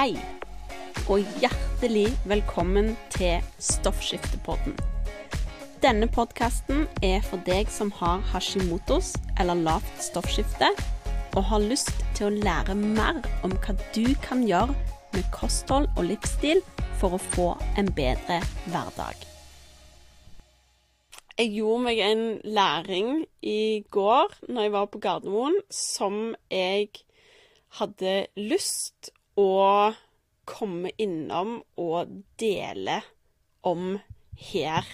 Hei, og hjertelig velkommen til Stoffskiftepodden. Denne podkasten er for deg som har hashimotos eller lavt stoffskifte, og har lyst til å lære mer om hva du kan gjøre med kosthold og livsstil for å få en bedre hverdag. Jeg gjorde meg en læring i går når jeg var på Gardermoen, som jeg hadde lyst å komme innom og dele om her,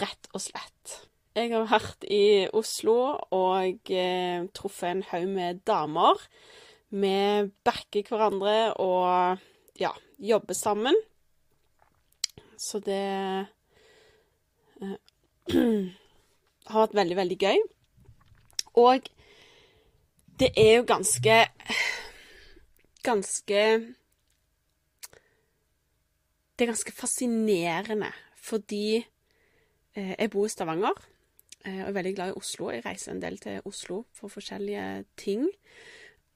rett og slett. Jeg har vært i Oslo og eh, truffet en haug med damer. Vi backer hverandre og ja, jobber sammen. Så det eh, har vært veldig, veldig gøy. Og det er jo ganske Ganske Det er ganske fascinerende fordi eh, jeg bor i Stavanger eh, og er veldig glad i Oslo. Jeg reiser en del til Oslo for forskjellige ting.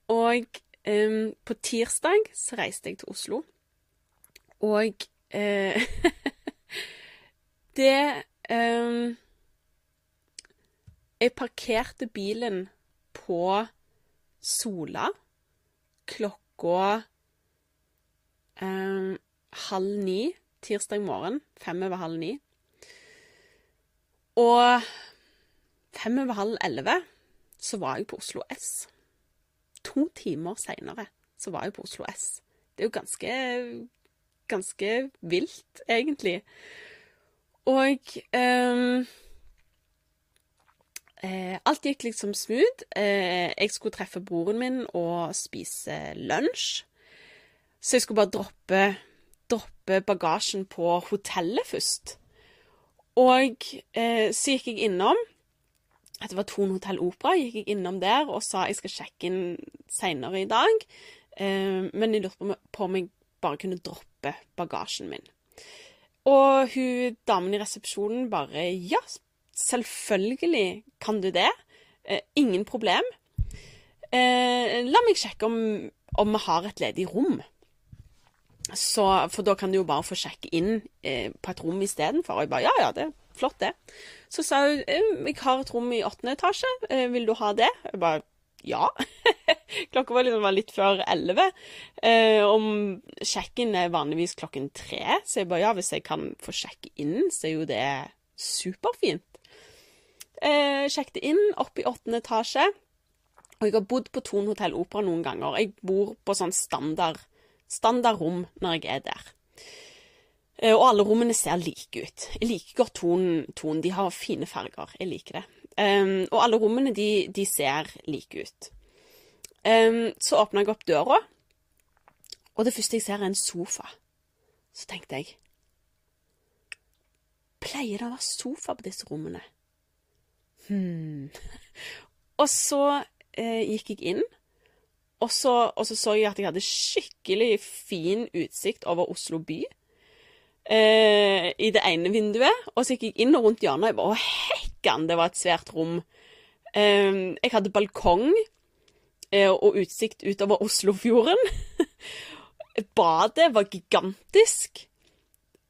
Og um, på tirsdag så reiste jeg til Oslo, og uh, Det um, Jeg parkerte bilen på Sola klokka eh, halv ni tirsdag morgen. Fem over halv ni. Og fem over halv elleve så var jeg på Oslo S. To timer seinere så var jeg på Oslo S. Det er jo ganske ganske vilt, egentlig. Og um, eh, alt gikk liksom smooth. Eh, jeg skulle treffe broren min og spise lunsj. Så jeg skulle bare droppe, droppe bagasjen på hotellet først. Og eh, så gikk jeg innom. Det var Thon Hotell Opera. Gikk jeg innom der og sa jeg skal sjekke inn seinere i dag. Eh, men jeg lurte på om jeg bare kunne droppe bagasjen min. Og hun damen i resepsjonen bare Ja, selvfølgelig kan du det. Eh, ingen problem. Eh, la meg sjekke om, om vi har et ledig rom. Så, for da kan du jo bare få sjekke inn eh, på et rom istedenfor. Og jeg bare ja, ja, det er flott, det. Så sa hun jeg har et rom i åttende etasje, vil du ha det? Jeg bare ja. Klokka var liksom litt før elleve. Om sjekken er vanligvis klokken tre, så jeg bare ja, hvis jeg kan få sjekke inn, så er jo det superfint. Eh, sjekket inn opp i åttende etasje. Og jeg har bodd på Thon Hotell Opera noen ganger. Jeg bor på sånn standard, standard rom når jeg er der. Eh, og alle rommene ser like ut. Jeg liker godt Thon. De har fine farger. Jeg liker det. Um, og alle rommene de, de ser like ut. Um, så åpna jeg opp døra, og det første jeg ser, er en sofa. Så tenkte jeg Pleier det å være sofa på disse rommene? Hm. og så eh, gikk jeg inn, og så, og så, så jeg at jeg hadde skikkelig fin utsikt over Oslo by. Eh, I det ene vinduet. Og så gikk jeg inn og rundt hjørnet, og jeg bare hekkan, det var et svært rom. Eh, jeg hadde balkong eh, og utsikt utover Oslofjorden. Badet var gigantisk.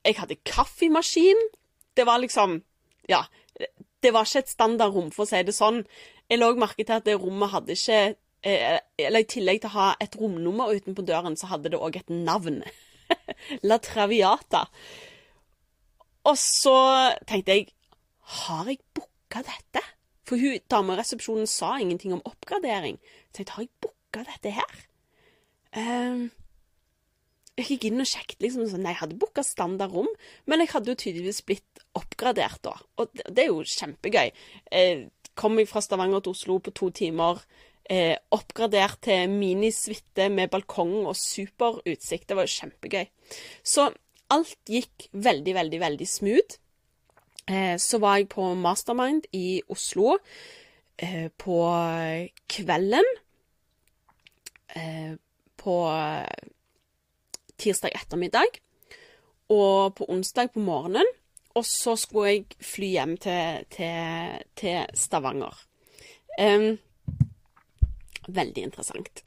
Jeg hadde kaffemaskin. Det var liksom Ja. Det var ikke et standardrom, for å si det sånn. Jeg lå merke til at det rommet hadde ikke eh, Eller i tillegg til å ha et romnummer utenpå døren, så hadde det òg et navn. La Traviata. Og så tenkte jeg Har jeg booka dette? For hun resepsjonen sa ingenting om oppgradering. Så jeg tenkte, har jeg booka dette her? Um, jeg gikk inn og sjekket. liksom sånn, Jeg hadde booka standardrom, men jeg hadde jo tydeligvis blitt oppgradert da. Og det, det er jo kjempegøy. Eh, kom jeg fra Stavanger til Oslo på to timer. Eh, oppgradert til minisuite med balkong og super utsikt. Det var jo kjempegøy. Så alt gikk veldig, veldig, veldig smooth. Eh, så var jeg på Mastermind i Oslo eh, på kvelden. Eh, på tirsdag ettermiddag og på onsdag på morgenen. Og så skulle jeg fly hjem til, til, til Stavanger. Um, veldig interessant.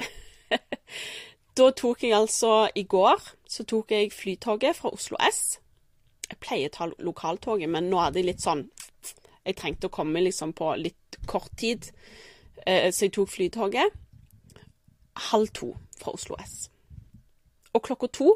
da tok jeg altså I går så tok jeg flytoget fra Oslo S. Jeg pleier å ta lokaltoget, men nå hadde jeg litt sånn Jeg trengte å komme liksom på litt kort tid, uh, så jeg tok flytoget. Halv to fra Oslo S. Og klokka to,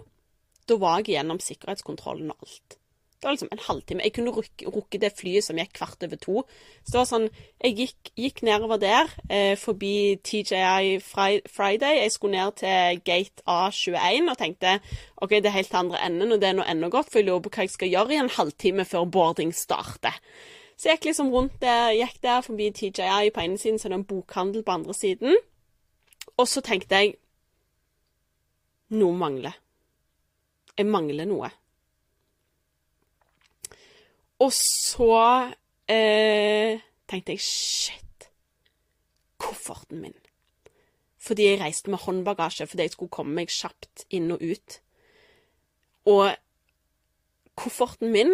da var jeg gjennom sikkerhetskontrollen og alt. Det var liksom en halvtime. Jeg kunne rukke det flyet som gikk kvart over to. Så det var sånn Jeg gikk, gikk nedover der, eh, forbi TJI Friday. Jeg skulle ned til gate A21 og tenkte OK, det er helt til andre enden, og det er nå ennå godt, for jeg lurer på hva jeg skal gjøre i en halvtime før boarding starter. Så jeg gikk liksom rundt der, gikk der forbi TJI på ene siden, så er det en bokhandel på andre siden. Og så tenkte jeg Noe mangler. Jeg mangler noe. Og så eh, tenkte jeg shit. Kofferten min. Fordi jeg reiste med håndbagasje fordi jeg skulle komme meg kjapt inn og ut. Og kofferten min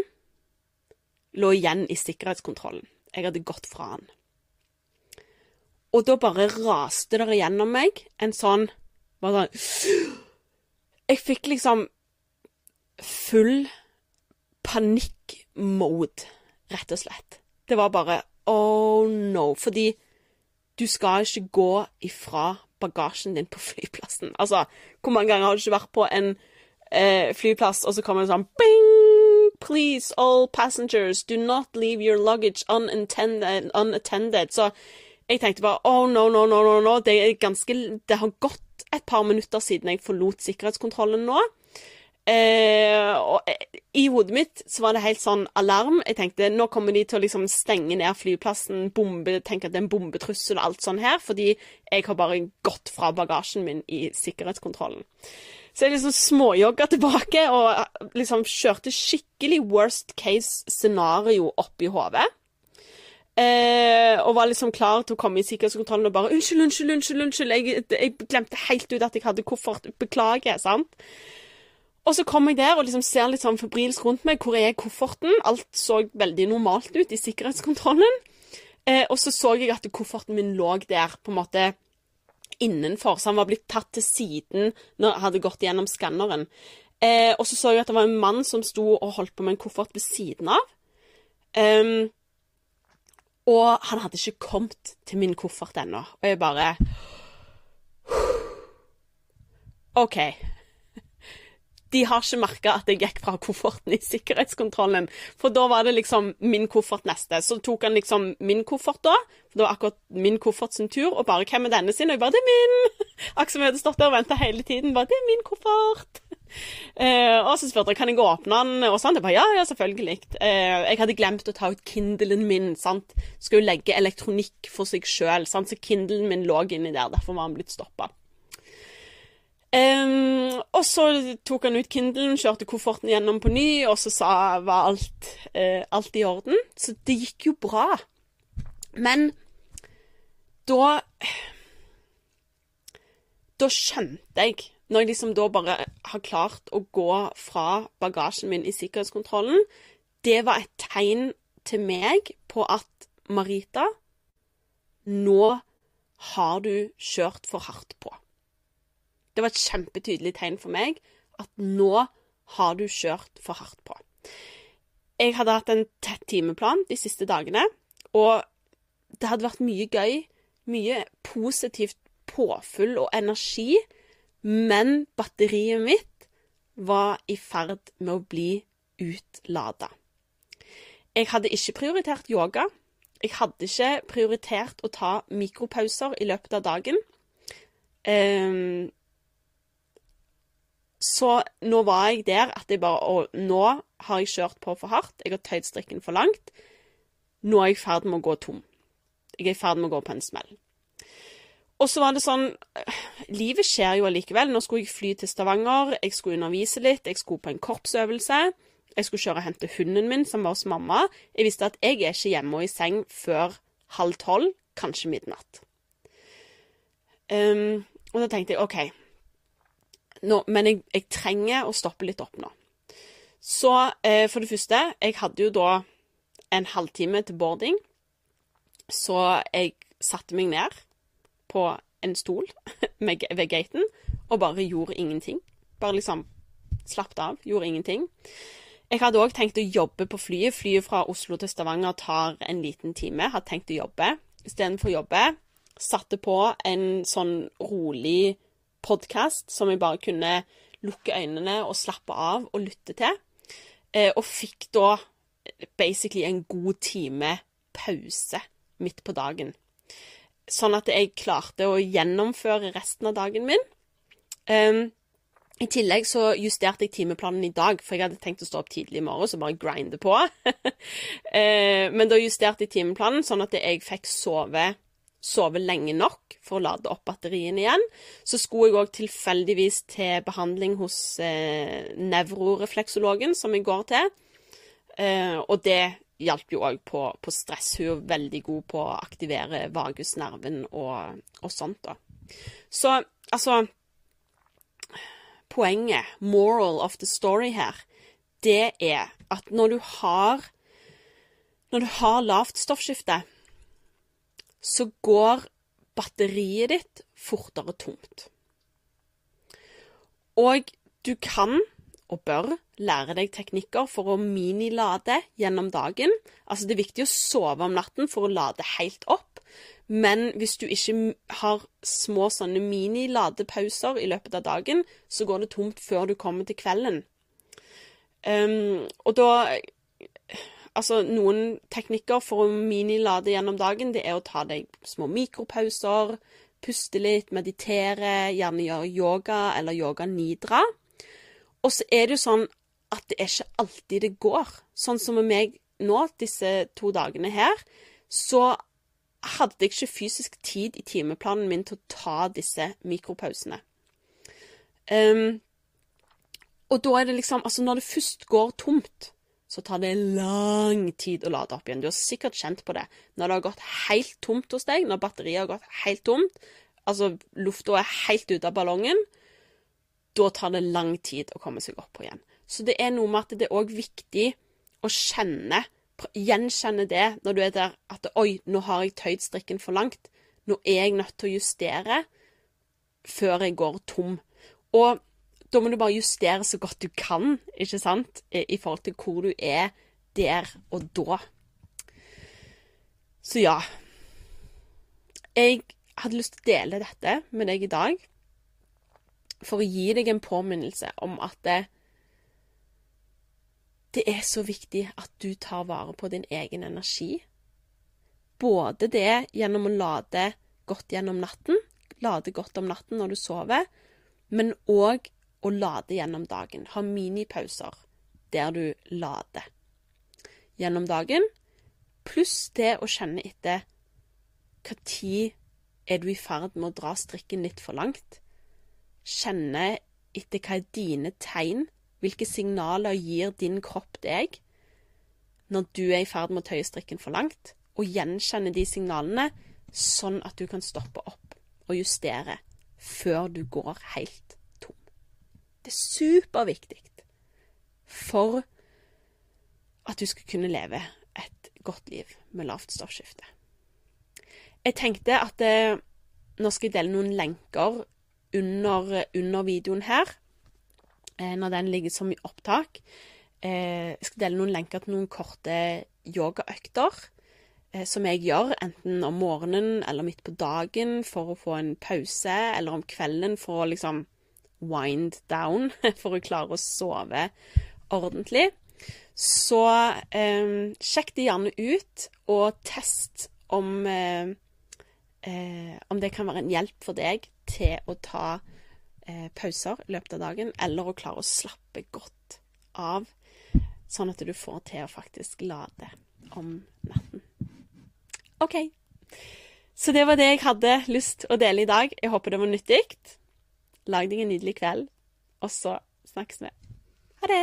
lå igjen i sikkerhetskontrollen. Jeg hadde gått fra den. Og da bare raste det gjennom meg en sånn bare sånn Jeg fikk liksom full panikkmode, rett og slett. Det var bare oh no. Fordi du skal ikke gå ifra bagasjen din på flyplassen. Altså, hvor mange ganger har du ikke vært på en eh, flyplass, og så kommer det sånn bing! Please, all passengers, do not leave your luggage unattended. unattended. Så jeg tenkte bare oh no, no, no, no, no. Det, er ganske, det har gått et par minutter siden jeg forlot sikkerhetskontrollen nå. Eh, og eh, I hodet mitt så var det helt sånn alarm. Jeg tenkte nå kommer de til å liksom stenge ned flyplassen, bombe, tenke at det er en bombetrussel og alt sånn her, fordi jeg har bare gått fra bagasjen min i sikkerhetskontrollen. Så jeg liksom småjogga tilbake og eh, liksom kjørte skikkelig worst case scenario opp i hodet. Eh, og var liksom klar til å komme i sikkerhetskontrollen og bare 'Unnskyld, unnskyld, unnskyld, unnskyld. Jeg, jeg glemte helt ut at jeg hadde koffert. Beklager.' sant? Og så kom jeg der og liksom ser litt sånn febrilsk rundt meg. Hvor er kofferten? Alt så veldig normalt ut i sikkerhetskontrollen. Eh, og så så jeg at kofferten min lå der på en måte innenfor, så han var blitt tatt til siden når jeg hadde gått gjennom skanneren. Eh, og så så jeg at det var en mann som sto og holdt på med en koffert ved siden av. Um, og han hadde ikke kommet til min koffert ennå. Og jeg bare OK de har ikke merka at jeg gikk fra kofferten i sikkerhetskontrollen. For da var det liksom min koffert neste. Så tok han liksom min koffert da. For det var akkurat min koffert sin tur. Og bare 'Hvem er denne sin?' Og jeg bare 'Det er min!' Jeg hadde stått der og venta hele tiden. Bare 'Det er min koffert'. Eh, og så spurte jeg kan jeg åpne den, og sånn. Jeg bare ja, ja, selvfølgelig. Eh, jeg hadde glemt å ta ut Kindlen min. sant? Skulle legge elektronikk for seg sjøl, så Kindlen min lå inni der. Derfor var han blitt stoppa. Um, og så tok han ut Kindlen, kjørte kofferten gjennom på ny, og så sa, var alt, uh, alt i orden. Så det gikk jo bra. Men da Da skjønte jeg, når jeg liksom da bare har klart å gå fra bagasjen min i sikkerhetskontrollen, det var et tegn til meg på at Marita, nå har du kjørt for hardt på. Det var et kjempetydelig tegn for meg at nå har du kjørt for hardt på. Jeg hadde hatt en tett timeplan de siste dagene, og det hadde vært mye gøy, mye positivt påfyll og energi, men batteriet mitt var i ferd med å bli utlada. Jeg hadde ikke prioritert yoga. Jeg hadde ikke prioritert å ta mikropauser i løpet av dagen. Um, så nå var jeg der at jeg bare Og nå har jeg kjørt på for hardt. Jeg har tøyd strikken for langt. Nå er jeg i ferd med å gå tom. Jeg er i ferd med å gå på en smell. Og så var det sånn Livet skjer jo allikevel. Nå skulle jeg fly til Stavanger, jeg skulle undervise litt, jeg skulle på en korpsøvelse. Jeg skulle kjøre og hente hunden min, som var hos mamma. Jeg visste at jeg er ikke hjemme og i seng før halv tolv, kanskje midnatt. Um, og da tenkte jeg OK, nå, men jeg, jeg, trenger å stoppe litt opp nå. Så eh, for det første, jeg hadde jo da en halvtime til boarding, så jeg satte meg ned på en stol ved gaten og bare gjorde ingenting. Bare liksom slappet av, gjorde ingenting. Jeg hadde òg tenkt å jobbe på flyet. Flyet fra Oslo til Stavanger tar en liten time. Hadde tenkt å jobbe. Istedenfor å jobbe satte på en sånn rolig podkast som jeg bare kunne lukke øynene og slappe av og lytte til. Eh, og fikk da basically en god time pause midt på dagen. Sånn at jeg klarte å gjennomføre resten av dagen min. Um, i tillegg så justerte jeg timeplanen i dag, for jeg hadde tenkt å stå opp tidlig i morgen så bare grinde på. eh, men da justerte jeg timeplanen sånn at jeg fikk sove, sove lenge nok for å lade opp batteriene igjen. Så skulle jeg òg tilfeldigvis til behandling hos eh, nevrorefleksologen, som jeg går til. Eh, og det hjalp jo òg på, på, stress. Hun er veldig god på å aktivere vagusnerven og, og sånt, da. Så altså poenget, moral of the story her, det er at når du har Når du har lavt stoffskifte, så går batteriet ditt fortere tomt. Og du kan og bør lære deg teknikker for å minilade gjennom dagen. Altså, det er viktig å sove om natten for å lade helt opp. Men hvis du ikke har små sånne mini-ladepauser i løpet av dagen, så går det tomt før du kommer til kvelden. Um, og da Altså, noen teknikker for å minilade gjennom dagen, det er å ta deg små mikropauser, puste litt, meditere, gjerne gjøre yoga eller yoga nidra. Og så er det jo sånn at det er ikke alltid det går. Sånn som med meg nå, disse to dagene her, så hadde jeg ikke fysisk tid i timeplanen min til å ta disse mikropausene. Um, og da er det liksom Altså, når det først går tomt, så tar det lang tid å lade opp igjen. Du har sikkert kjent på det. Når det har gått helt tomt hos deg, når batteriet har gått helt tomt, altså lufta er helt ute av ballongen, da tar det lang tid å komme seg opp igjen. Så det er noe med at det er òg viktig å kjenne gjenkjenne det når du er der at Oi, nå har jeg tøyd strikken for langt. Nå er jeg nødt til å justere før jeg går tom. Og da må du bare justere så godt du kan, ikke sant, i forhold til hvor du er der og da. Så ja. Jeg hadde lyst til å dele dette med deg i dag for å gi deg en påminnelse om at det, det er så viktig at du tar vare på din egen energi. Både det gjennom å lade godt gjennom natten, lade godt om natten når du sover, men òg å lade gjennom dagen. Ha minipauser der du lader gjennom dagen, pluss det å kjenne etter når er du i ferd med å dra strikken litt for langt. Kjenne etter hva er dine tegn hvilke signaler gir din kropp deg når du er i ferd med å tøye strikken for langt, og gjenkjenne de signalene, sånn at du kan stoppe opp og justere før du går helt tom. Det er superviktig for at du skal kunne leve et godt liv med lavt stoffskifte. Jeg tenkte at eh, nå skal jeg dele noen lenker under, under videoen her Eh, når den ligger som i opptak. Eh, jeg skal dele noen lenker til noen korte yogaøkter eh, som jeg gjør, enten om morgenen eller midt på dagen for å få en pause, eller om kvelden for å liksom wind down, for å klare å sove ordentlig. Så eh, sjekk det gjerne ut, og test om, eh, om det kan være en hjelp for deg til å ta eh, pauser i løpet av dagen, eller å klare å slappe godt av, sånn at du får til å faktisk lade om natten. OK. Så det var det jeg hadde lyst å dele i dag. Jeg håper det var nyttig. Lag deg en nydelig kveld, og så snakkes vi. Ha det!